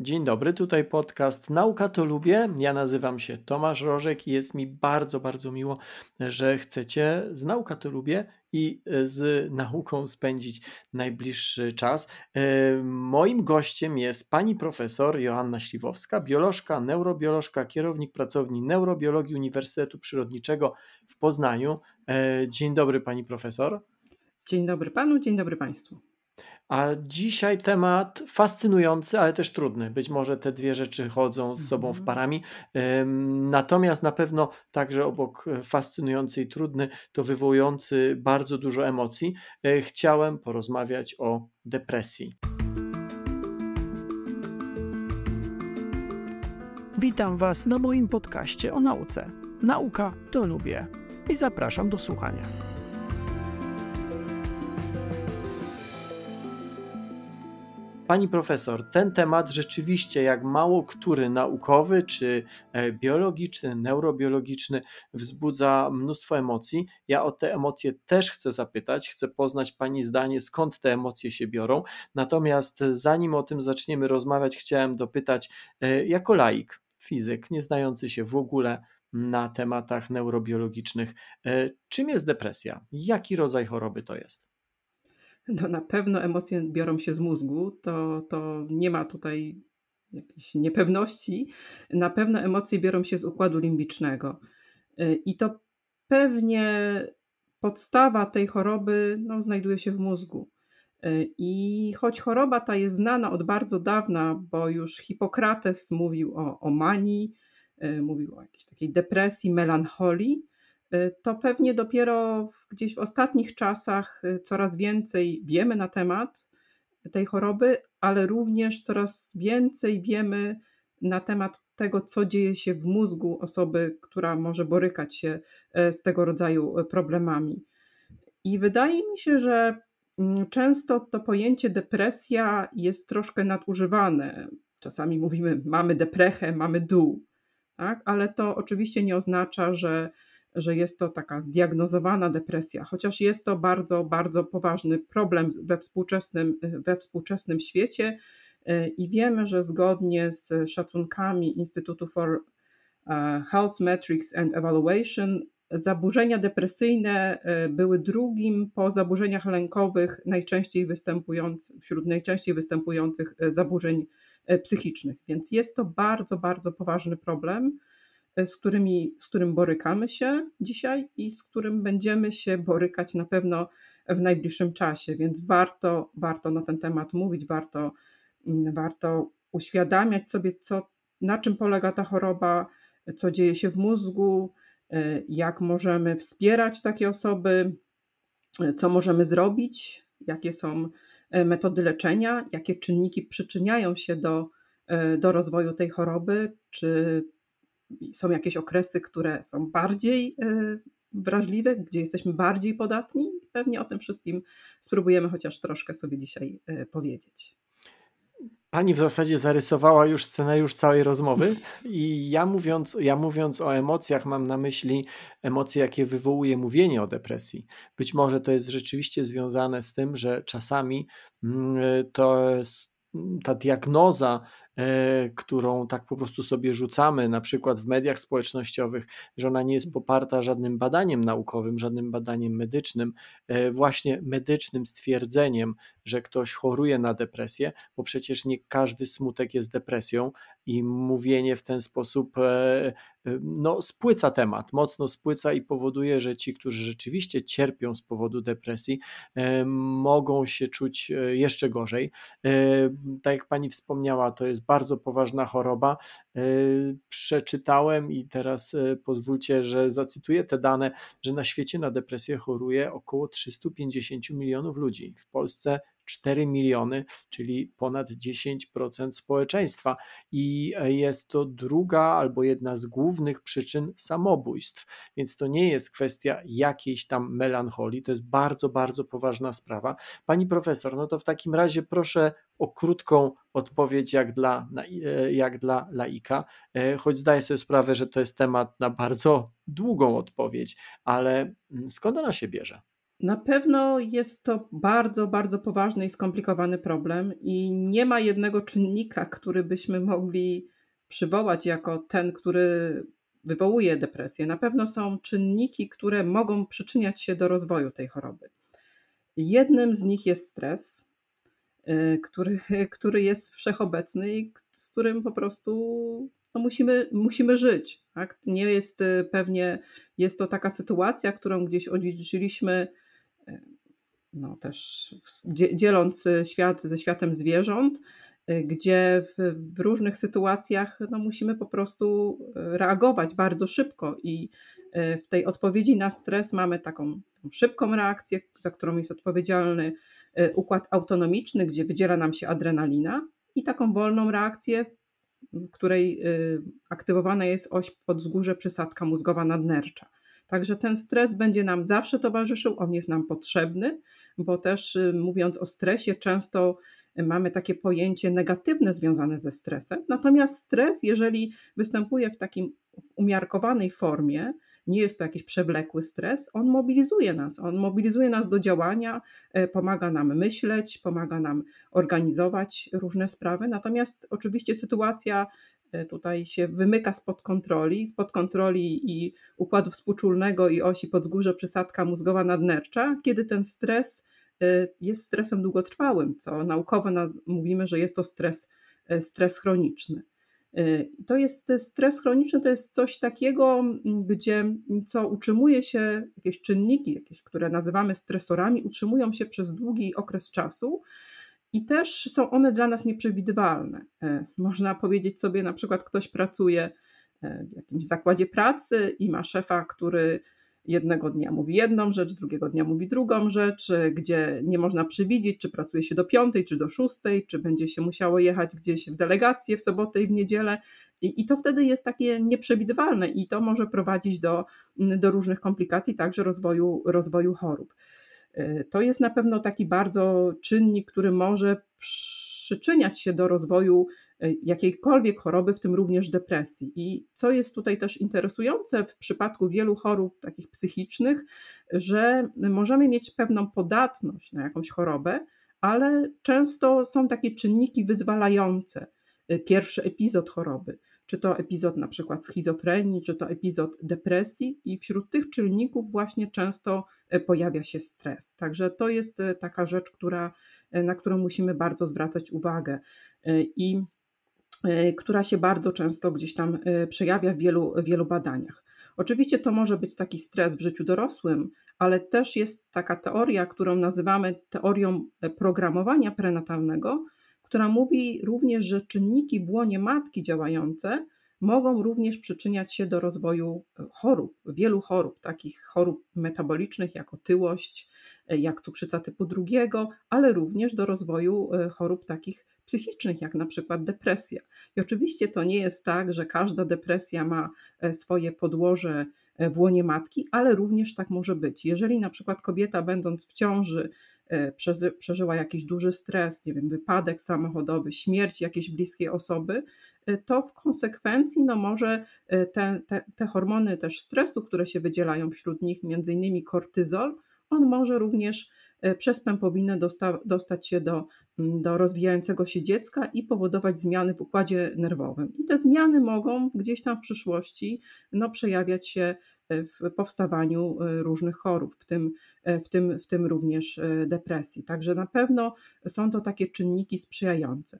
Dzień dobry, tutaj podcast Nauka to lubię. Ja nazywam się Tomasz Rożek i jest mi bardzo, bardzo miło, że chcecie z Nauka to lubię i z nauką spędzić najbliższy czas. E, moim gościem jest pani profesor Joanna Śliwowska, biolożka, neurobiolożka, kierownik pracowni neurobiologii Uniwersytetu Przyrodniczego w Poznaniu. E, dzień dobry pani profesor. Dzień dobry panu, dzień dobry państwu. A dzisiaj temat fascynujący, ale też trudny. Być może te dwie rzeczy chodzą z sobą w mhm. parami. Natomiast na pewno także obok e, fascynujący i trudny, to wywołujący bardzo dużo emocji. E, chciałem porozmawiać o depresji. Witam Was na moim podcaście o nauce. Nauka to lubię i zapraszam do słuchania. Pani profesor, ten temat rzeczywiście, jak mało który naukowy, czy e, biologiczny, neurobiologiczny, wzbudza mnóstwo emocji. Ja o te emocje też chcę zapytać, chcę poznać Pani zdanie, skąd te emocje się biorą. Natomiast zanim o tym zaczniemy rozmawiać, chciałem dopytać, e, jako laik, fizyk, nie znający się w ogóle na tematach neurobiologicznych, e, czym jest depresja? Jaki rodzaj choroby to jest? No na pewno emocje biorą się z mózgu, to, to nie ma tutaj jakiejś niepewności. Na pewno emocje biorą się z układu limbicznego. Y, I to pewnie podstawa tej choroby no, znajduje się w mózgu. Y, I choć choroba ta jest znana od bardzo dawna, bo już Hipokrates mówił o, o manii, y, mówił o jakiejś takiej depresji, melancholii, to pewnie dopiero gdzieś w ostatnich czasach y, coraz więcej wiemy na temat tej choroby, ale również coraz więcej wiemy na temat tego, co dzieje się w mózgu osoby, która może borykać się y, z tego rodzaju problemami. I wydaje mi się, że mm, często to pojęcie depresja jest troszkę nadużywane. Czasami mówimy, mamy deprechę, mamy dół, tak? ale to oczywiście nie oznacza, że że jest to taka zdiagnozowana depresja, chociaż jest to bardzo, bardzo poważny problem we współczesnym, we współczesnym świecie e, i wiemy, że zgodnie z szacunkami Instytutu for e, Health Metrics and Evaluation zaburzenia depresyjne e, były drugim po zaburzeniach lękowych najczęściej występujących, wśród najczęściej występujących zaburzeń psychicznych. Więc jest to bardzo, bardzo poważny problem z, którymi, z którym borykamy się dzisiaj i z którym będziemy się borykać na pewno w najbliższym czasie, więc warto, warto na ten temat mówić, warto, mm, warto uświadamiać sobie, co, na czym polega ta choroba, co dzieje się w mózgu, y, jak możemy wspierać takie osoby, co możemy zrobić, jakie są y, metody leczenia, jakie czynniki przyczyniają się do, y, do rozwoju tej choroby, czy są jakieś okresy, które są bardziej e, wrażliwe, gdzie jesteśmy bardziej podatni. Pewnie o tym wszystkim spróbujemy chociaż troszkę sobie dzisiaj e, powiedzieć. Pani w zasadzie zarysowała już scenariusz całej rozmowy i ja mówiąc, ja mówiąc o emocjach mam na myśli emocje, jakie wywołuje mówienie o depresji. Być może to jest rzeczywiście związane z tym, że czasami mm, to ta diagnoza którą tak po prostu sobie rzucamy, na przykład w mediach społecznościowych, że ona nie jest poparta żadnym badaniem naukowym, żadnym badaniem medycznym, e, właśnie medycznym stwierdzeniem, że ktoś choruje na depresję, bo przecież nie każdy smutek jest depresją i mówienie w ten sposób e, no, spłyca temat, mocno spłyca i powoduje, że ci, którzy rzeczywiście cierpią z powodu depresji, mogą się czuć jeszcze gorzej. Tak jak pani wspomniała, to jest bardzo poważna choroba. E, przeczytałem i teraz e, pozwólcie, że zacytuję te dane, że na świecie na depresję choruje około 350 milionów ludzi. W Polsce 4 miliony, czyli ponad 10% społeczeństwa. I jest to druga albo jedna z głównych przyczyn samobójstw. Więc to nie jest kwestia jakiejś tam melancholii, to jest bardzo, bardzo poważna sprawa. Pani profesor, no to w takim razie proszę o krótką odpowiedź jak dla, jak dla laika, e, choć zdaję sobie sprawę, że to jest temat na bardzo długą odpowiedź, ale mm, skąd ona się bierze? Na pewno jest to bardzo, bardzo poważny i skomplikowany problem, i nie ma jednego czynnika, który byśmy mogli przywołać jako ten, który wywołuje depresję. Na pewno są czynniki, które mogą przyczyniać się do rozwoju tej choroby. Jednym z nich jest stres, y, który, który jest wszechobecny i z którym po prostu no musimy, musimy żyć. Tak? Nie jest y, pewnie, jest to taka sytuacja, którą gdzieś odziedziczyliśmy, no też dzieląc świat ze światem zwierząt, gdzie w, w, różnych sytuacjach no, musimy po prostu reagować bardzo szybko i w tej odpowiedzi na stres mamy taką szybką reakcję, za którą jest odpowiedzialny układ autonomiczny, gdzie wydziela nam się adrenalina i taką wolną reakcję, w której aktywowana jest oś podzgórze przysadka mózgowa nadnercza. Także ten stres będzie nam zawsze towarzyszył, on jest nam potrzebny, bo też y, mówiąc o stresie, często mamy takie pojęcie negatywne związane ze stresem. Natomiast stres, jeżeli występuje w takim umiarkowanej formie, nie jest to jakiś przewlekły stres, on mobilizuje nas, on mobilizuje nas do działania, e, pomaga nam myśleć, pomaga nam organizować różne sprawy. Natomiast oczywiście sytuacja tutaj się wymyka spod kontroli, spod kontroli i układu współczulnego i osi podgórze przysadka mózgowa nadnercza, kiedy ten stres e, jest stresem długotrwałym, co naukowo mówimy, że jest to stres, stres chroniczny. To jest stres chroniczny, to jest coś takiego, gdzie co utrzymuje się, jakieś czynniki, jakieś, które nazywamy stresorami, utrzymują się przez długi okres czasu i też są one dla nas nieprzewidywalne. Y, można powiedzieć sobie, na przykład ktoś pracuje y, w jakimś zakładzie pracy i ma szefa, który jednego dnia mówi jedną rzecz, drugiego dnia mówi drugą rzecz, gdzie nie można przewidzieć, czy pracuje się do piątej, czy do szóstej, czy będzie się musiało jechać gdzieś w delegację w sobotę i w niedzielę. I, I, to wtedy jest takie nieprzewidywalne i to może prowadzić do, do różnych komplikacji, także rozwoju, rozwoju chorób. Y, to jest na pewno taki bardzo czynnik, który może przyczyniać się do rozwoju E, jakiejkolwiek choroby, w tym również depresji. I co jest tutaj też interesujące w przypadku wielu chorób takich psychicznych, że możemy mieć pewną podatność na jakąś chorobę, ale często są takie czynniki wyzwalające. E, pierwszy epizod choroby, czy to epizod na przykład schizofrenii, czy to epizod depresji, i wśród tych czynników właśnie często e, pojawia się stres. Także to jest taka rzecz, która, na którą musimy bardzo zwracać uwagę. I która się bardzo często gdzieś tam przejawia w wielu, wielu badaniach. Oczywiście to może być taki stres w życiu dorosłym, ale też jest taka teoria, którą nazywamy teorią e, programowania prenatalnego, która mówi również, że czynniki w łonie matki działające mogą również przyczyniać się do rozwoju e, chorób, wielu chorób, takich chorób metabolicznych jak otyłość, e, jak cukrzyca typu drugiego, ale również do rozwoju chorób takich psychicznych, jak na przykład depresja. I oczywiście to nie jest tak, że każda depresja ma e, swoje podłoże e, w łonie matki, ale również tak może być. Jeżeli na przykład kobieta, będąc w ciąży, e, przeżyła jakiś duży stres, nie wiem, wypadek samochodowy, śmierć jakiejś bliskiej osoby, to w konsekwencji no może te, te, te hormony też stresu, które się wydzielają wśród nich, między innymi kortyzol, on może również E, przez pępowinę dosta, dostać się do, mm, do rozwijającego się dziecka i powodować zmiany w układzie nerwowym. I te zmiany mogą gdzieś tam w przyszłości no, przejawiać się e, w powstawaniu e, różnych chorób, w tym, w, tym, w tym również depresji. Także na pewno są to takie czynniki sprzyjające.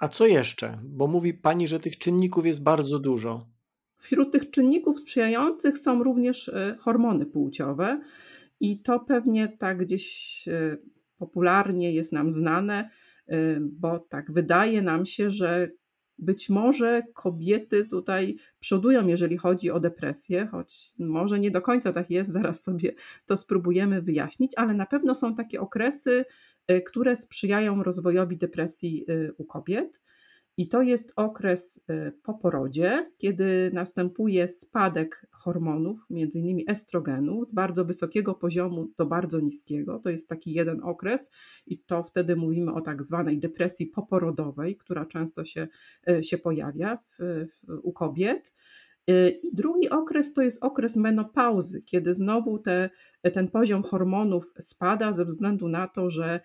A co jeszcze? Bo mówi Pani, że tych czynników jest bardzo dużo. Wśród tych czynników sprzyjających są również hormony płciowe. I to pewnie tak gdzieś e, popularnie jest nam znane, e, bo tak wydaje nam się, że być może kobiety tutaj przodują, jeżeli chodzi o depresję, choć może nie do końca tak jest, zaraz sobie to spróbujemy wyjaśnić, ale na pewno są takie okresy, e, które sprzyjają rozwojowi depresji u kobiet. I to jest okres y, po porodzie, kiedy następuje spadek hormonów, między innymi estrogenu, z bardzo wysokiego poziomu do bardzo niskiego. To jest taki jeden okres i to wtedy mówimy o tak zwanej depresji poporodowej, która często się, y, się pojawia w, w, u kobiet. I drugi okres to jest okres menopauzy, kiedy znowu te, ten poziom hormonów spada ze względu na to, że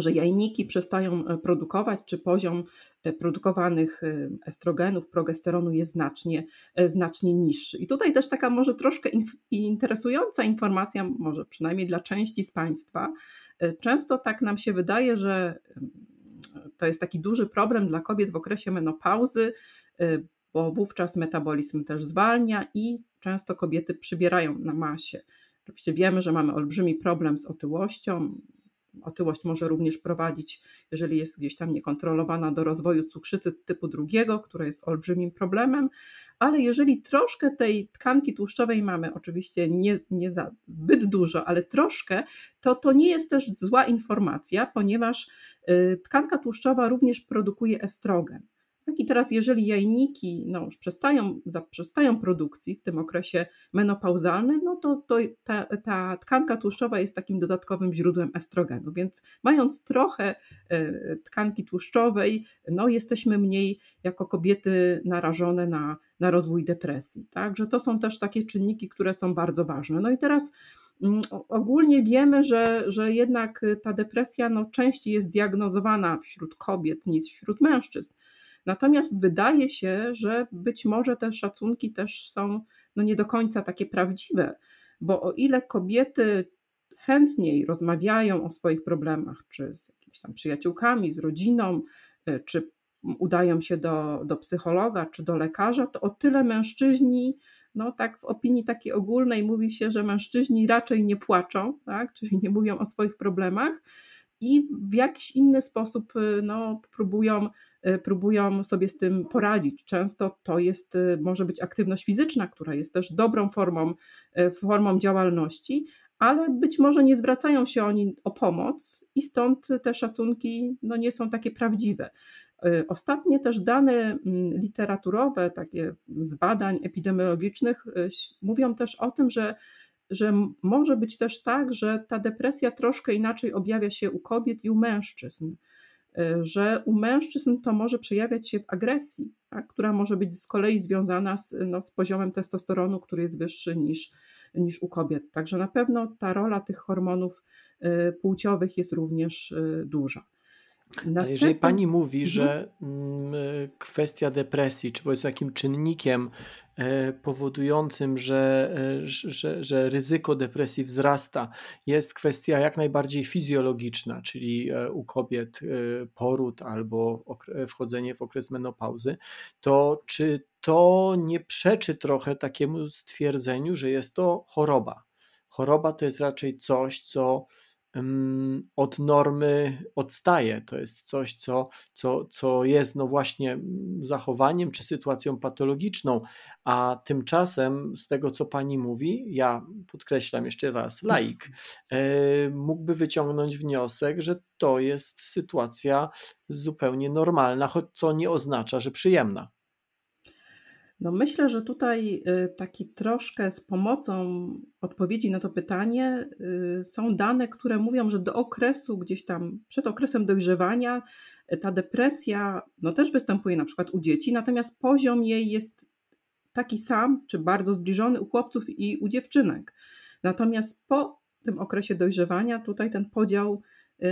że jajniki przestają e, produkować, czy poziom e, produkowanych e, estrogenów, progesteronu jest znacznie, znacznie niższy. I tutaj też taka może troszkę interesująca informacja, może przynajmniej dla części z Państwa. Często tak nam się wydaje, że to jest taki duży problem dla kobiet w okresie menopauzy, bo wówczas metabolizm też zwalnia i często kobiety przybierają na masie. Oczywiście wiemy, że mamy olbrzymi problem z otyłością, Otyłość może również prowadzić, jeżeli jest gdzieś tam niekontrolowana, do rozwoju cukrzycy typu drugiego, która jest olbrzymim problemem, ale jeżeli troszkę tej tkanki tłuszczowej mamy, oczywiście nie, nie za zbyt dużo, ale troszkę, to to nie jest też zła informacja, ponieważ y, tkanka tłuszczowa również produkuje estrogen. Tak i teraz, jeżeli jajniki no, już przestają, zaprzestają produkcji w tym okresie menopauzalnym, no to, to ta, ta tkanka tłuszczowa jest takim dodatkowym źródłem estrogenu. Więc mając trochę e, tkanki tłuszczowej, no, jesteśmy mniej jako kobiety narażone na, na rozwój depresji. Także to są też takie czynniki, które są bardzo ważne. No i teraz mm, ogólnie wiemy, że, że jednak ta depresja no, częściej jest diagnozowana wśród kobiet niż wśród mężczyzn. Natomiast wydaje się, że być może te szacunki też są no nie do końca takie prawdziwe, bo o ile kobiety chętniej rozmawiają o swoich problemach, czy z jakimiś tam przyjaciółkami, z rodziną, y, czy udają się do, do psychologa czy do lekarza, to o tyle mężczyźni, no tak w opinii takiej ogólnej mówi się, że mężczyźni raczej nie płaczą, tak? czyli nie mówią o swoich problemach i w jakiś inny sposób y, no, próbują Y, próbują sobie z tym poradzić. Często to jest, y, może być aktywność fizyczna, która jest też dobrą formą, formą działalności, ale być może nie zwracają się oni o pomoc i stąd te szacunki no, nie są takie prawdziwe. Ostatnie też dane mm, literaturowe, takie z badań epidemiologicznych, mówią też o tym, że, że może być też tak, że ta depresja troszkę inaczej objawia się u kobiet i u mężczyzn. Y, że u mężczyzn to może przejawiać się w agresji, tak, która może być z kolei związana z, no, z poziomem testosteronu, który jest wyższy niż, niż u kobiet. Także na pewno ta rola tych hormonów y, płciowych jest również y, duża. Ale jeżeli pani mówi, mhm. że mm, kwestia depresji, czy powiedzmy jakim czynnikiem e, powodującym, że, e, że, że ryzyko depresji wzrasta, jest kwestia jak najbardziej fizjologiczna, czyli e, u kobiet poród albo wchodzenie w okres menopauzy, to czy to nie przeczy trochę takiemu stwierdzeniu, że jest to choroba? Choroba to jest raczej coś, co od normy odstaje. To jest coś, co, co, co jest no właśnie zachowaniem czy sytuacją patologiczną, a tymczasem z tego, co pani mówi, ja podkreślam jeszcze raz, laik, e, mógłby wyciągnąć wniosek, że to jest sytuacja zupełnie normalna, choć co nie oznacza, że przyjemna. No myślę, że tutaj y, taki troszkę z pomocą odpowiedzi na to pytanie y, są dane, które mówią, że do okresu gdzieś tam, przed okresem dojrzewania, y, ta depresja no też występuje na przykład u dzieci, natomiast poziom jej jest taki sam, czy bardzo zbliżony u chłopców i u dziewczynek. Natomiast po tym okresie dojrzewania tutaj ten podział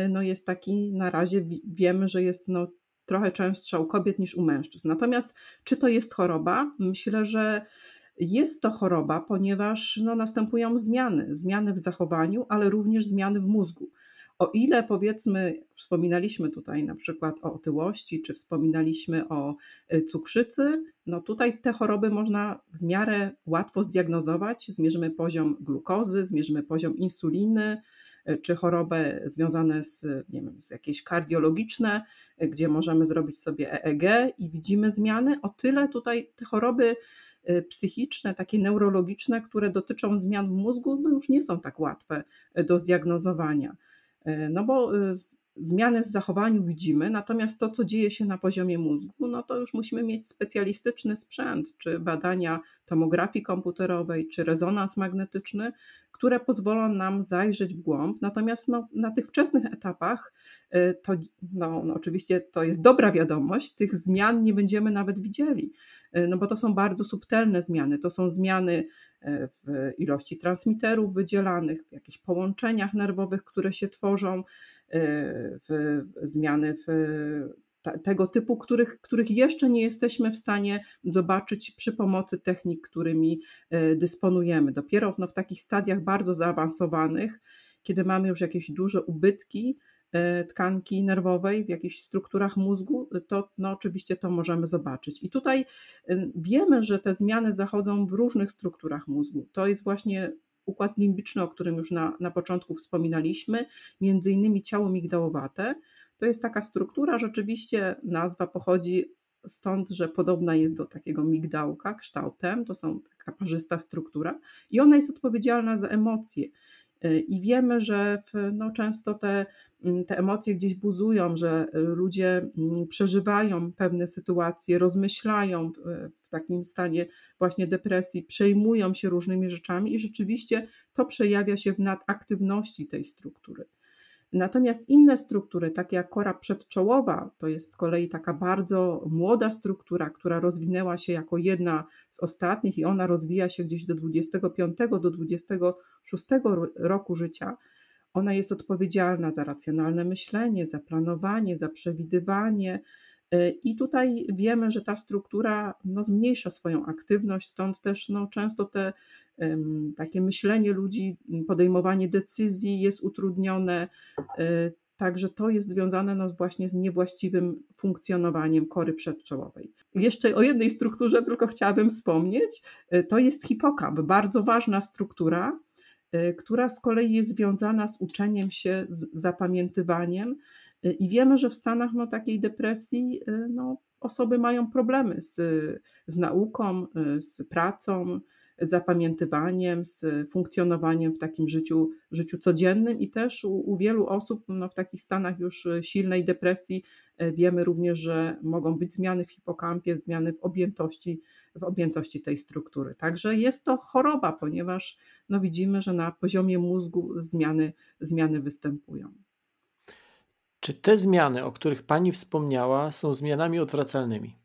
no jest taki na razie wiemy, że jest no trochę częstsza u kobiet niż u mężczyzn. Natomiast czy to jest choroba? Myślę, że jest to choroba, ponieważ no, następują zmiany, zmiany w zachowaniu, ale również zmiany w mózgu. O ile powiedzmy, wspominaliśmy tutaj na przykład o otyłości, czy wspominaliśmy o y, cukrzycy, no tutaj te choroby można w miarę łatwo zdiagnozować. Zmierzymy poziom glukozy, zmierzymy poziom insuliny, czy chorobę związane z, nie wiem, z jakieś kardiologiczne, gdzie możemy zrobić sobie EEG i widzimy zmiany. O tyle tutaj te choroby y, psychiczne, takie neurologiczne, które dotyczą zmian w mózgu, no już nie są tak łatwe do zdiagnozowania. Y, no bo y, zmiany w zachowaniu widzimy, natomiast to, co dzieje się na poziomie mózgu, no to już musimy mieć specjalistyczny sprzęt, czy badania tomografii komputerowej, czy rezonans magnetyczny, które pozwolą nam zajrzeć w głąb. Natomiast no, na tych wczesnych etapach to no, no, oczywiście to jest dobra wiadomość, tych zmian nie będziemy nawet widzieli, no bo to są bardzo subtelne zmiany. To są zmiany w ilości transmiterów wydzielanych, w jakichś połączeniach nerwowych, które się tworzą, w zmiany w tego typu, których, których jeszcze nie jesteśmy w stanie zobaczyć przy pomocy technik, którymi e, dysponujemy. Dopiero no, w takich stadiach bardzo zaawansowanych, kiedy mamy już jakieś duże ubytki e, tkanki nerwowej w jakichś strukturach mózgu, to no, oczywiście to możemy zobaczyć. I tutaj e, wiemy, że te zmiany zachodzą w różnych strukturach mózgu. To jest właśnie układ limbiczny, o którym już na, na początku wspominaliśmy, między innymi ciało migdałowate, to jest taka struktura, rzeczywiście nazwa pochodzi stąd, że podobna jest do takiego migdałka kształtem, to są taka parzysta struktura i ona jest odpowiedzialna za emocje. Y, I wiemy, że w, no, często te, mm, te emocje gdzieś buzują, że ludzie mm, przeżywają pewne sytuacje, rozmyślają w takim stanie właśnie depresji, przejmują się różnymi rzeczami i rzeczywiście to przejawia się w nadaktywności tej struktury. Natomiast inne struktury, takie jak kora przedczołowa, to jest z kolei taka bardzo młoda struktura, która rozwinęła się jako jedna z ostatnich i ona rozwija się gdzieś do 25 do 26 roku życia. Ona jest odpowiedzialna za racjonalne myślenie, za planowanie, za przewidywanie, i tutaj wiemy, że ta struktura no, zmniejsza swoją aktywność, stąd też no, często te takie myślenie ludzi, podejmowanie decyzji jest utrudnione. E, także to jest związane no, właśnie z niewłaściwym funkcjonowaniem kory przedczołowej. Jeszcze o jednej strukturze tylko chciałabym wspomnieć. E, to jest hipokamp, bardzo ważna struktura, która z kolei jest związana z uczeniem się, z zapamiętywaniem. I wiemy, że w stanach no, takiej depresji y, no, osoby mają problemy z, z nauką, y, z pracą, z zapamiętywaniem, z funkcjonowaniem w takim życiu, życiu codziennym i też u, u wielu osób no, w takich stanach już silnej depresji y, wiemy również, że mogą być zmiany w hipokampie, zmiany w objętości, w objętości tej struktury. Także jest to choroba, ponieważ no, widzimy, że na poziomie mózgu zmiany, zmiany występują. Czy te zmiany, o których Pani wspomniała, są zmianami odwracalnymi?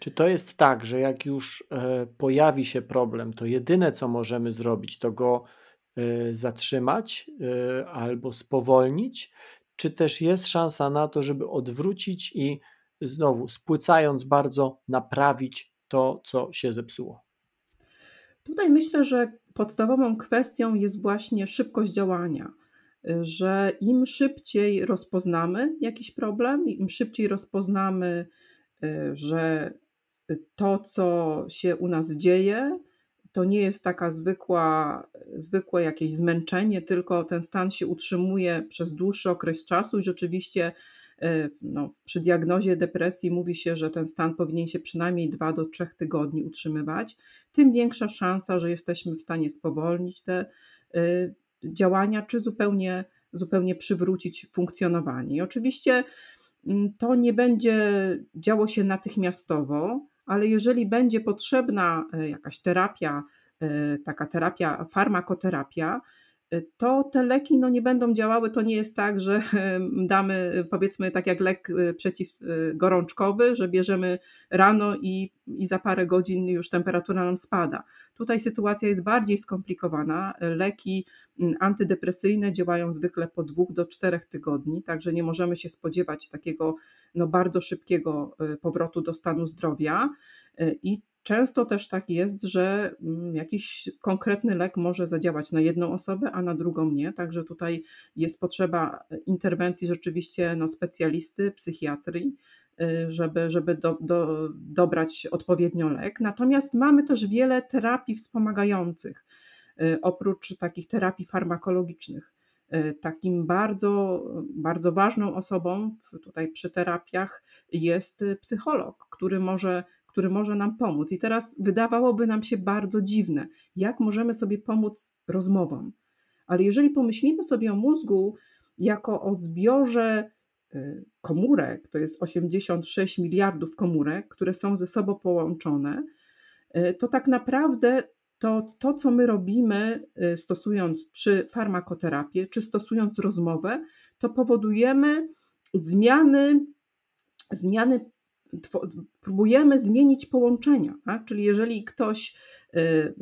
Czy to jest tak, że jak już e, pojawi się problem, to jedyne co możemy zrobić, to go e, zatrzymać e, albo spowolnić? Czy też jest szansa na to, żeby odwrócić i znowu spłycając bardzo, naprawić to, co się zepsuło? Tutaj myślę, że podstawową kwestią jest właśnie szybkość działania że im szybciej rozpoznamy jakiś problem, im szybciej rozpoznamy, y, że to, co się u nas dzieje, to nie jest taka zwykła, zwykłe jakieś zmęczenie, tylko ten stan się utrzymuje przez dłuższy okres czasu i rzeczywiście y, no, przy diagnozie depresji mówi się, że ten stan powinien się przynajmniej 2 do 3 tygodni utrzymywać, tym większa szansa, że jesteśmy w stanie spowolnić te y, działania, czy zupełnie, zupełnie przywrócić funkcjonowanie. I oczywiście mm, to nie będzie działo się natychmiastowo, ale jeżeli będzie potrzebna e, jakaś terapia, e, taka terapia, farmakoterapia, to te leki no, nie będą działały. To nie jest tak, że damy, powiedzmy, tak jak lek y, przeciwgorączkowy, że bierzemy rano i, i za parę godzin już temperatura nam spada. Tutaj sytuacja jest bardziej skomplikowana. Leki mm, antydepresyjne działają zwykle po dwóch do czterech tygodni, także nie możemy się spodziewać takiego no, bardzo szybkiego y, powrotu do stanu zdrowia. Y, I Często też tak jest, że mm, jakiś konkretny lek może zadziałać na jedną osobę, a na drugą nie. Także tutaj jest potrzeba interwencji rzeczywiście no, specjalisty, psychiatrii, y, żeby, żeby do, do, dobrać odpowiednio lek. Natomiast mamy też wiele terapii wspomagających, y, oprócz takich terapii farmakologicznych. Y, takim bardzo, bardzo ważną osobą tutaj przy terapiach jest psycholog, który może który może nam pomóc. I teraz wydawałoby nam się bardzo dziwne, jak możemy sobie pomóc rozmową. Ale jeżeli pomyślimy sobie o mózgu jako o zbiorze y, komórek, to jest 86 miliardów komórek, które są ze sobą połączone, y, to tak naprawdę to to, co my robimy, y, stosując czy farmakoterapię, czy stosując rozmowę, to powodujemy zmiany, zmiany próbujemy zmienić połączenia. Tak? Czyli jeżeli ktoś y,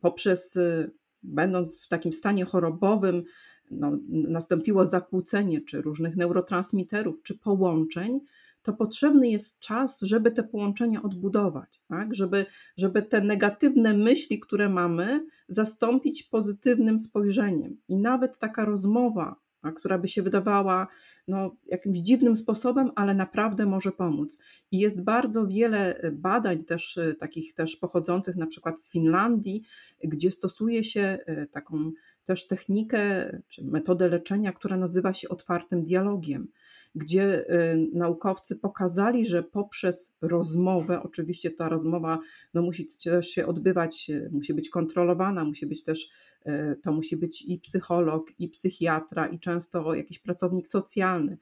poprzez, y, będąc w takim stanie chorobowym, no, nastąpiło zakłócenie czy różnych neurotransmiterów, czy połączeń, to potrzebny jest czas, żeby te połączenia odbudować, tak? żeby, żeby te negatywne myśli, które mamy, zastąpić pozytywnym spojrzeniem. I nawet taka rozmowa, która by się wydawała no, jakimś dziwnym sposobem, ale naprawdę może pomóc. I jest bardzo wiele badań też takich też pochodzących na przykład z Finlandii, gdzie stosuje się e, taką też technikę czy metodę leczenia, która nazywa się otwartym dialogiem gdzie y, naukowcy pokazali, że poprzez rozmowę, oczywiście ta rozmowa no, musi też się odbywać, y, musi być kontrolowana, musi być też, y, to musi być i psycholog, i psychiatra, i często jakiś pracownik socjalny,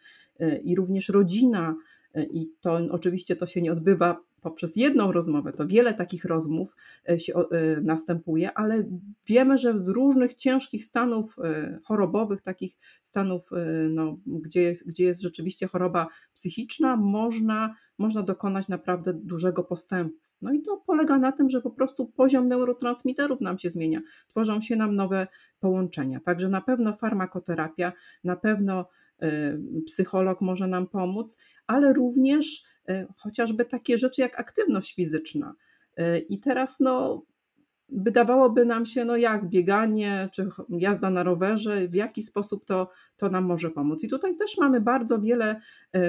i również rodzina. I to oczywiście to się nie odbywa poprzez jedną rozmowę, to wiele takich rozmów e, się e, następuje, ale wiemy, że z różnych ciężkich stanów e, chorobowych, takich stanów, no, gdzie, jest, gdzie jest rzeczywiście choroba psychiczna, można, można dokonać naprawdę dużego postępu. No i to polega na tym, że po prostu poziom neurotransmiterów nam się zmienia, tworzą się nam nowe połączenia. Także na pewno farmakoterapia, na pewno psycholog może nam pomóc, ale również E, chociażby takie rzeczy jak aktywność fizyczna. E, I teraz no, wydawałoby nam się, no jak bieganie czy jazda na rowerze, w jaki sposób to, to nam może pomóc. I tutaj też mamy bardzo wiele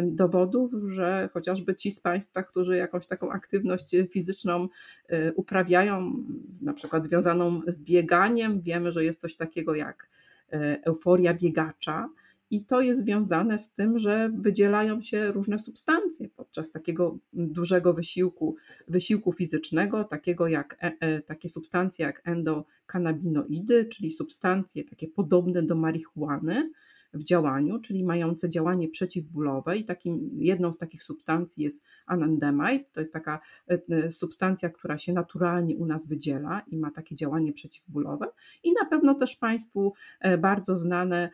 dowodów, że chociażby ci z Państwa, którzy jakąś taką aktywność fizyczną uprawiają, na przykład związaną z bieganiem, wiemy, że jest coś takiego jak euforia biegacza i to jest związane z tym, że wydzielają się różne substancje podczas takiego dużego wysiłku, wysiłku fizycznego, takiego jak, e, e, takie substancje jak endokannabinoidy, czyli substancje takie podobne do marihuany, w działaniu, czyli mające działanie przeciwbólowe i takim, jedną z takich substancji jest anandamide, to jest taka e, e, substancja, która się naturalnie u nas wydziela i ma takie działanie przeciwbólowe i na pewno też Państwu e, bardzo znane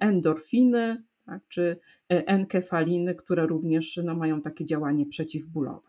endorfiny, tak, czy enkefaliny, które również no, mają takie działanie przeciwbólowe.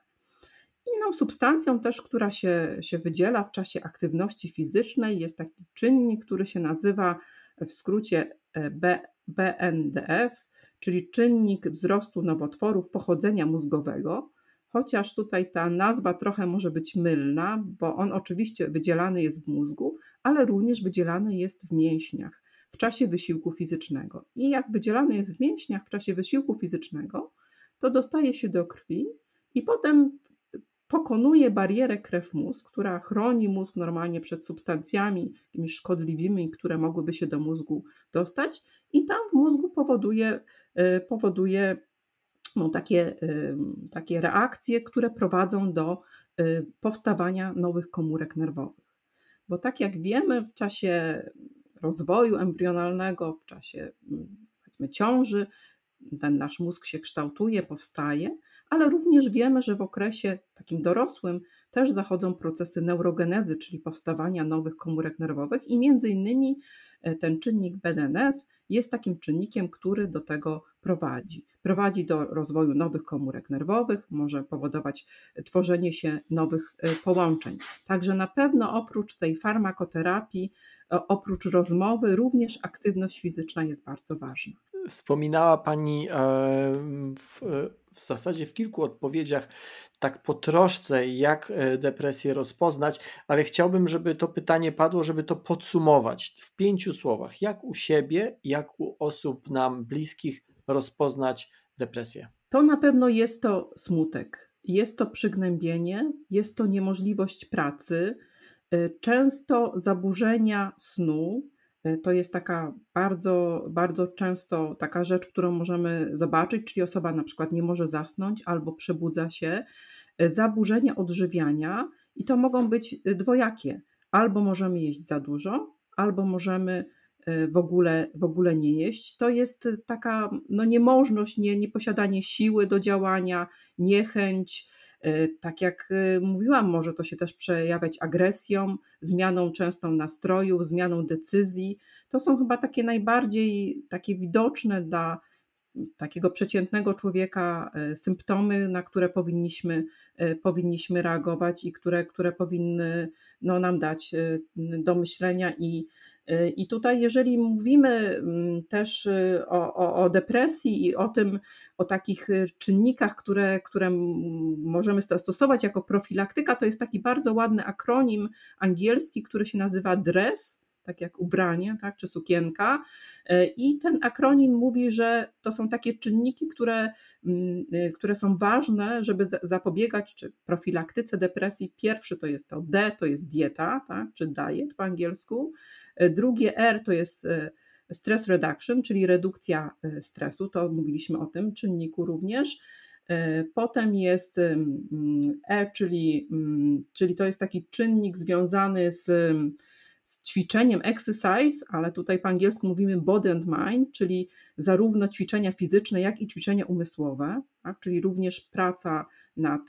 Inną substancją też, która się, się wydziela w czasie aktywności fizycznej jest taki czynnik, który się nazywa w skrócie B, BNDF, czyli czynnik wzrostu nowotworów pochodzenia mózgowego, chociaż tutaj ta nazwa trochę może być mylna, bo on oczywiście wydzielany jest w mózgu, ale również wydzielany jest w mięśniach w czasie wysiłku fizycznego. I jak wydzielany jest w mięśniach w czasie wysiłku fizycznego, to dostaje się do krwi i potem pokonuje barierę krew-mózg, która chroni mózg normalnie przed substancjami jakimiś szkodliwymi, które mogłyby się do mózgu dostać i tam w mózgu powoduje, y, powoduje no, takie, y, takie reakcje, które prowadzą do y, powstawania nowych komórek nerwowych. Bo tak jak wiemy, w czasie rozwoju embrionalnego, w czasie mm, powiedzmy ciąży, ten nasz mózg się kształtuje, powstaje, ale również wiemy, że w okresie takim dorosłym też zachodzą procesy neurogenezy, czyli powstawania nowych komórek nerwowych i między innymi e, ten czynnik BDNF jest takim czynnikiem, który do tego prowadzi. Prowadzi do rozwoju nowych komórek nerwowych, może powodować tworzenie się nowych e, połączeń. Także na pewno oprócz tej farmakoterapii, oprócz rozmowy, również aktywność fizyczna jest bardzo ważna. Wspominała Pani e, w, w zasadzie w kilku odpowiedziach tak po troszce, jak e, depresję rozpoznać, ale chciałbym, żeby to pytanie padło, żeby to podsumować w pięciu słowach. Jak u siebie, jak u osób nam bliskich rozpoznać depresję? To na pewno jest to smutek, jest to przygnębienie, jest to niemożliwość pracy, e, często zaburzenia snu, E, to jest taka bardzo, bardzo często taka rzecz, którą możemy zobaczyć, czyli osoba na przykład nie może zasnąć albo przebudza się, e, zaburzenia odżywiania i to mogą być e, dwojakie. Albo możemy jeść za dużo, albo możemy w ogóle, w ogóle nie jeść. To jest taka no, niemożność, nie, nieposiadanie siły do działania, niechęć, Tak jak mówiłam, może to się też przejawiać agresją, zmianą częstą nastrojów, zmianą decyzji. To są chyba takie najbardziej takie widoczne dla takiego przeciętnego człowieka e, symptomy, na które powinniśmy, e, powinniśmy reagować i które, które powinny no, nam dać e, do myślenia. I, I tutaj, jeżeli mówimy mm, też o, o, o depresji i o tym, o takich czynnikach, które, które możemy stosować jako profilaktyka, to jest taki bardzo ładny akronim angielski, który się nazywa DRESS tak jak ubranie, tak, czy sukienka. E, I ten akronim mówi, że to są takie czynniki, które, mm, y, które są ważne, żeby zapobiegać czy profilaktyce depresji. Pierwszy to jest to D, to jest dieta, tak, czy diet po angielsku. E, drugie R to jest e, stress reduction, czyli redukcja stresu, to mówiliśmy o tym czynniku również. Potem jest E, czyli, czyli to jest taki czynnik związany z ćwiczeniem exercise, ale tutaj po angielsku mówimy body and mind, czyli zarówno ćwiczenia fizyczne, jak i ćwiczenia umysłowe, tak? czyli również praca nad,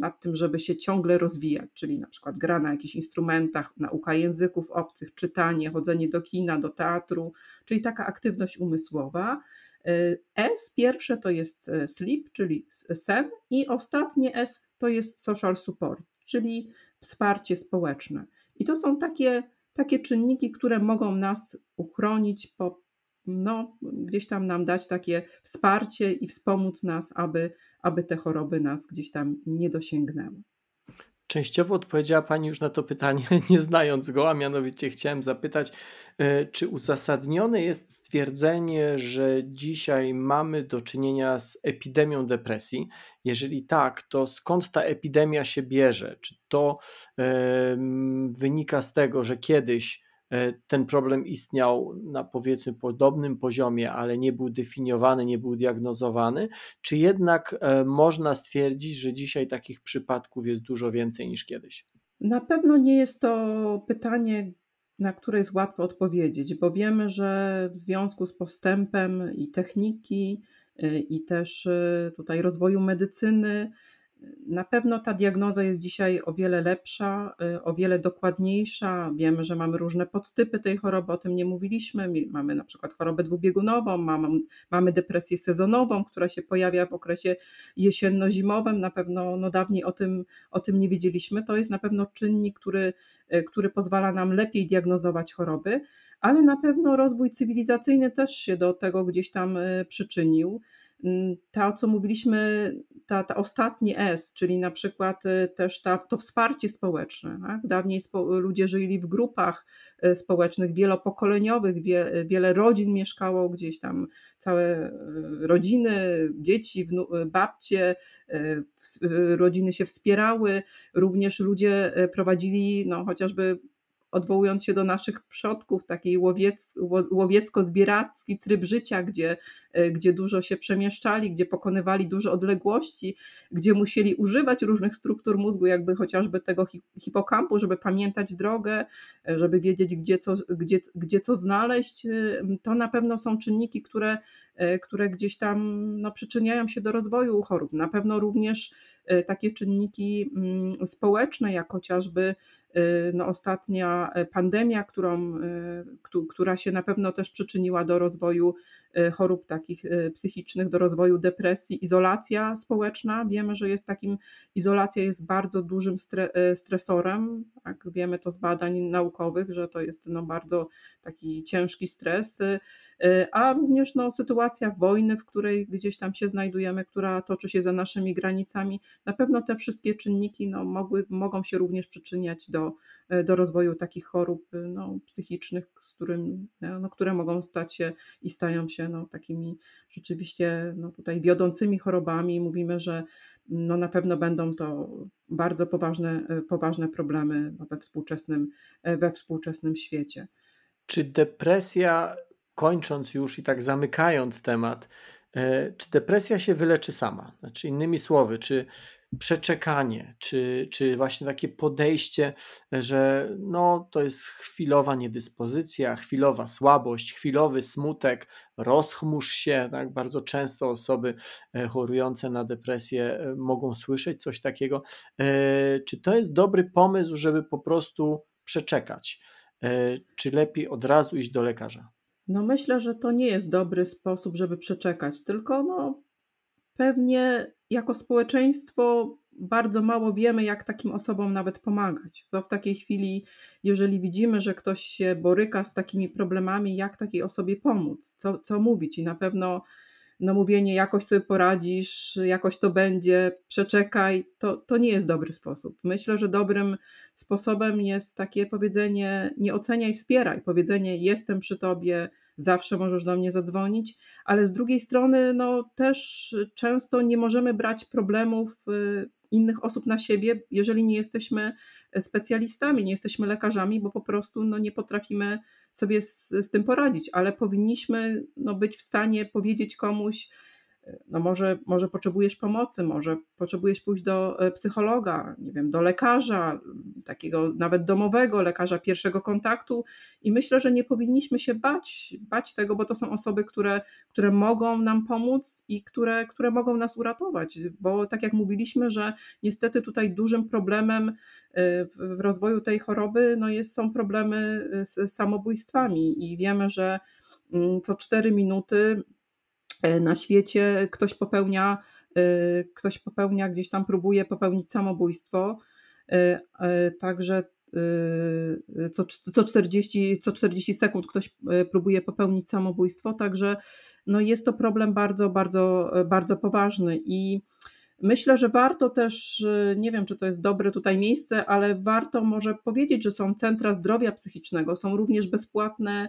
nad tym, żeby się ciągle rozwijać, czyli na przykład gra na jakichś instrumentach, nauka języków obcych, czytanie, chodzenie do kina, do teatru, czyli taka aktywność umysłowa. S pierwsze to jest e, sleep, czyli sen, i ostatnie S to jest social support, czyli wsparcie społeczne. I to są takie takie czynniki, które mogą nas uchronić, po, no, gdzieś tam nam dać takie wsparcie i wspomóc nas, aby, aby te choroby nas gdzieś tam nie dosięgnęły. Częściowo odpowiedziała Pani już na to pytanie, nie znając go, a mianowicie chciałem zapytać, e, czy uzasadnione jest stwierdzenie, że dzisiaj mamy do czynienia z epidemią depresji? Jeżeli tak, to skąd ta epidemia się bierze? Czy to wynika z tego, że kiedyś ten problem istniał na powiedzmy podobnym poziomie, ale nie był definiowany, nie był diagnozowany, czy jednak e, można stwierdzić, że dzisiaj takich przypadków jest dużo więcej niż kiedyś? Na pewno nie jest to pytanie, na które jest łatwo odpowiedzieć, bo wiemy, że w związku z postępem i techniki, e, i też tutaj rozwoju medycyny, na pewno ta diagnoza jest dzisiaj o wiele lepsza, y, o wiele dokładniejsza. Wiemy, że mamy różne podtypy tej choroby, o tym nie mówiliśmy. Mamy na przykład chorobę dwubiegunową, mamy, mamy depresję sezonową, która się pojawia w okresie jesienno-zimowym. Na pewno no dawniej o tym, o tym nie wiedzieliśmy. To jest na pewno czynnik, który, y, który pozwala nam lepiej diagnozować choroby, ale na pewno rozwój cywilizacyjny też się do tego gdzieś tam y, przyczynił. Mm, to, co mówiliśmy, ta, ta ostatnie S, czyli na przykład y, też ta, to wsparcie społeczne. Tak? Dawniej spo, ludzie żyli w grupach y, społecznych wielopokoleniowych, wie, wiele rodzin mieszkało gdzieś tam, całe y, rodziny, dzieci, wnu, babcie, rodziny się wspierały, również ludzie prowadzili no, chociażby odwołując się do naszych przodków, taki łowiec, łowiecko-zbieracki tryb życia, gdzie, e, gdzie dużo się przemieszczali, gdzie pokonywali duże odległości, gdzie musieli używać różnych struktur mózgu, jakby chociażby tego hipokampu, żeby pamiętać drogę, e, żeby wiedzieć, gdzie co, gdzie, gdzie co znaleźć, e, to na pewno są czynniki, które, które gdzieś tam no, przyczyniają się do rozwoju chorób. Na pewno również takie czynniki mm, społeczne, jak chociażby Y, no, ostatnia pandemia, którą, która się na pewno też przyczyniła do rozwoju chorób takich psychicznych, do rozwoju depresji, izolacja społeczna. Wiemy, że jest takim, izolacja jest bardzo dużym stresorem, tak? wiemy to z badań naukowych, że to jest no, bardzo taki ciężki stres, a również no, sytuacja wojny, w której gdzieś tam się znajdujemy, która toczy się za naszymi granicami. Na pewno te wszystkie czynniki no, mogły, mogą się również przyczyniać do E, do, rozwoju takich chorób e, no, psychicznych, z którym, e, no, które mogą stać się i stają się no, takimi rzeczywiście no, tutaj wiodącymi chorobami. Mówimy, że no, na pewno będą to bardzo poważne, poważne problemy no, we, współczesnym, we współczesnym świecie. Czy depresja, kończąc już i tak zamykając temat, czy depresja się wyleczy sama? Znaczy, innymi słowy, czy przeczekanie, czy, czy właśnie takie podejście, że no, to jest chwilowa niedyspozycja, chwilowa słabość, chwilowy smutek, rozchmurz się. Tak? Bardzo często osoby e, chorujące na depresję e, mogą słyszeć coś takiego. E, czy to jest dobry pomysł, żeby po prostu przeczekać? Czy lepiej od razu iść do lekarza? No myślę, że to nie jest dobry sposób, żeby przeczekać, tylko no pewnie jako społeczeństwo bardzo mało wiemy, jak takim osobom nawet pomagać. To w takiej chwili, jeżeli widzimy, że ktoś się boryka z takimi problemami, jak takiej osobie pomóc, co, co mówić i na pewno no mówienie jakoś sobie poradzisz, jakoś to będzie, przeczekaj, to, to nie jest dobry sposób. Myślę, że dobrym sposobem jest takie powiedzenie nie oceniaj, wspieraj, powiedzenie jestem przy tobie, zawsze możesz do mnie zadzwonić, ale z drugiej strony no też często nie możemy brać problemów y, innych osób na siebie, jeżeli nie jesteśmy specjalistami, nie jesteśmy lekarzami, bo po prostu no, nie potrafimy sobie z, z tym poradzić, ale powinniśmy no, być w stanie powiedzieć komuś, no może, może potrzebujesz pomocy, może potrzebujesz pójść do e, psychologa, nie wiem, do lekarza, takiego nawet domowego, lekarza pierwszego kontaktu. I myślę, że nie powinniśmy się bać, bać tego, bo to są osoby, które, które mogą nam pomóc i które, które mogą nas uratować, bo tak jak mówiliśmy, że niestety tutaj dużym problemem e, w rozwoju tej choroby no jest, są problemy e, z samobójstwami. I wiemy, że mm, co cztery minuty na świecie ktoś popełnia, e, ktoś popełnia gdzieś tam, próbuje popełnić samobójstwo. E, także co, co, 40, co 40 sekund ktoś próbuje popełnić samobójstwo, także no jest to problem bardzo, bardzo, bardzo poważny i myślę, że warto też, nie wiem czy to jest dobre tutaj miejsce, ale warto może powiedzieć, że są centra zdrowia psychicznego, są również bezpłatne E,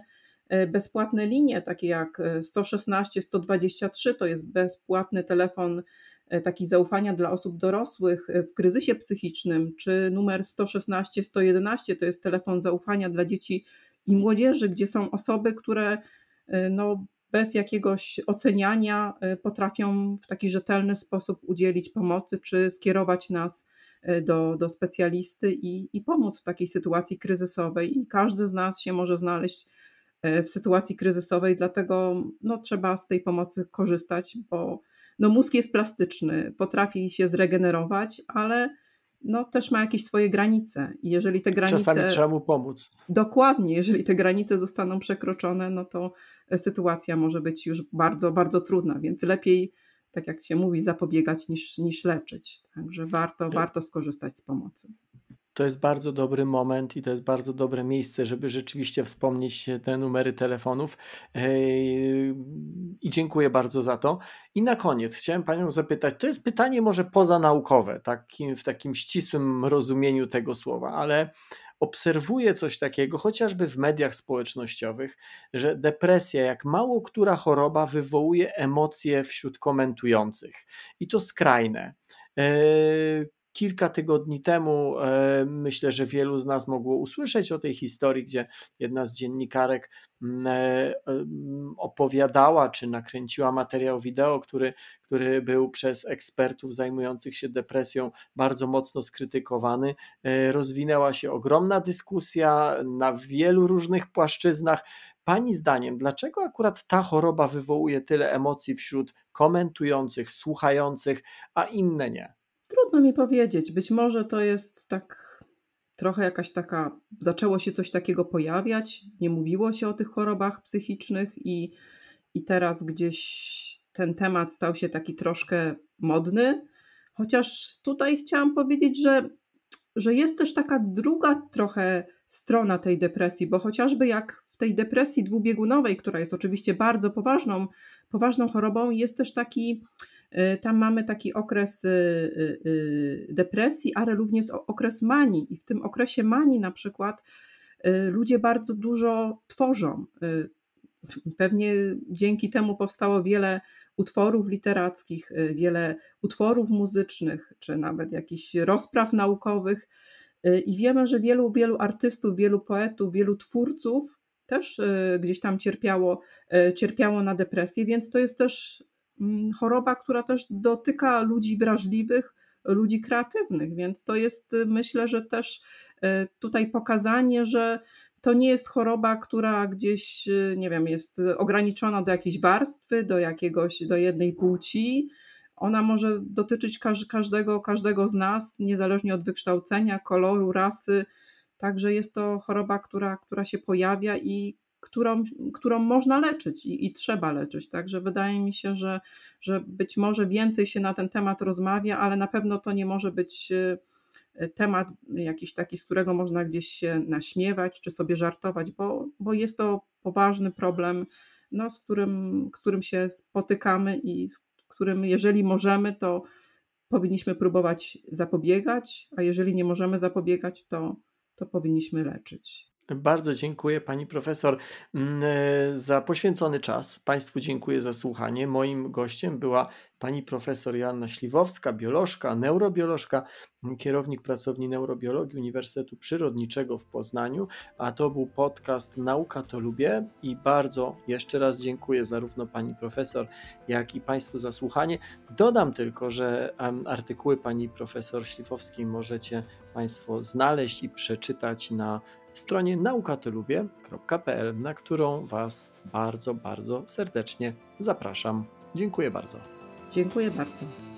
bezpłatne linie, takie jak 116, e, 123, to jest bezpłatny telefon e, taki zaufania dla osób dorosłych w kryzysie psychicznym, czy numer 116, 111 to jest telefon zaufania dla dzieci i młodzieży, gdzie są osoby, które no, bez jakiegoś oceniania potrafią w taki rzetelny sposób udzielić pomocy, czy skierować nas do, do specjalisty i, i pomóc w takiej sytuacji kryzysowej. I każdy z nas się może znaleźć E, w sytuacji kryzysowej, dlatego no, trzeba z tej pomocy korzystać, bo no, mózg jest plastyczny, potrafi się zregenerować, ale no, też ma jakieś swoje granice. I jeżeli te granice. Czasami trzeba mu pomóc. Dokładnie, jeżeli te granice zostaną przekroczone, no to sytuacja może być już bardzo, bardzo trudna, więc lepiej, tak jak się mówi, zapobiegać niż, niż leczyć. Także warto, warto skorzystać z pomocy to jest bardzo dobry moment i to jest bardzo dobre miejsce, żeby rzeczywiście wspomnieć te numery telefonów. I dziękuję bardzo za to. I na koniec chciałem Panią zapytać, to jest pytanie może pozanaukowe, takim, w takim ścisłym rozumieniu tego słowa, ale obserwuję coś takiego, chociażby w mediach społecznościowych, że depresja, jak mało która choroba, wywołuje emocje wśród komentujących i to skrajne kilka tygodni temu e, myślę, że wielu z nas mogło usłyszeć o tej historii, gdzie jedna z dziennikarek mm, e, opowiadała czy nakręciła materiał wideo, który, który był przez ekspertów zajmujących się depresją bardzo mocno skrytykowany. E, rozwinęła się ogromna dyskusja na wielu różnych płaszczyznach. Pani zdaniem, dlaczego akurat ta choroba wywołuje tyle emocji wśród komentujących, słuchających, a inne nie? Trudno mi powiedzieć. Być może to jest tak trochę jakaś taka, zaczęło się coś takiego pojawiać, nie mówiło się o tych chorobach psychicznych i, i teraz gdzieś ten temat stał się taki troszkę modny. Chociaż tutaj chciałam powiedzieć, że, że jest też taka druga trochę strona tej depresji, bo chociażby jak w tej depresji dwubiegunowej, która jest oczywiście bardzo poważną, poważną chorobą, jest też taki tam mamy taki okres y, y, depresji, ale również okres manii. I w tym okresie manii na przykład ludzie bardzo dużo tworzą. Pewnie dzięki temu powstało wiele utworów literackich, wiele utworów muzycznych, czy nawet jakichś rozpraw naukowych. I wiemy, że wielu, wielu artystów, wielu poetów, wielu twórców też gdzieś tam cierpiało, cierpiało na depresję, więc to jest też choroba, która też dotyka ludzi wrażliwych, ludzi kreatywnych, więc to jest myślę, że też tutaj pokazanie, że to nie jest choroba, która gdzieś, nie wiem, jest ograniczona do jakiejś warstwy, do jakiegoś, do jednej płci. Ona może dotyczyć każdego, każdego z nas, niezależnie od wykształcenia, koloru, rasy. Także jest to choroba, która, która się pojawia i którą, którą można leczyć i, i, trzeba leczyć. Także wydaje mi się, że, że być może więcej się na ten temat rozmawia, ale na pewno to nie może być e, temat jakiś taki, z którego można gdzieś się naśmiewać czy sobie żartować, bo, bo jest to poważny problem, no, z którym, którym się spotykamy i z którym, jeżeli możemy, to powinniśmy próbować zapobiegać, a jeżeli nie możemy zapobiegać, to, to powinniśmy leczyć. Bardzo dziękuję pani profesor mm, e, za poświęcony czas. Państwu dziękuję za słuchanie. Moim gościem była pani profesor Joanna Śliwowska, biolożka, neurobiolożka, kierownik pracowni neurobiologii Uniwersytetu Przyrodniczego w Poznaniu, a to był podcast Nauka to lubię i bardzo jeszcze raz dziękuję zarówno pani profesor, jak i państwu za słuchanie. Dodam tylko, że artykuły pani profesor Śliwowskiej możecie państwo znaleźć i przeczytać na stronie naukatolubię.pl, na którą Was bardzo, bardzo serdecznie zapraszam. Dziękuję bardzo. Dziękuję bardzo.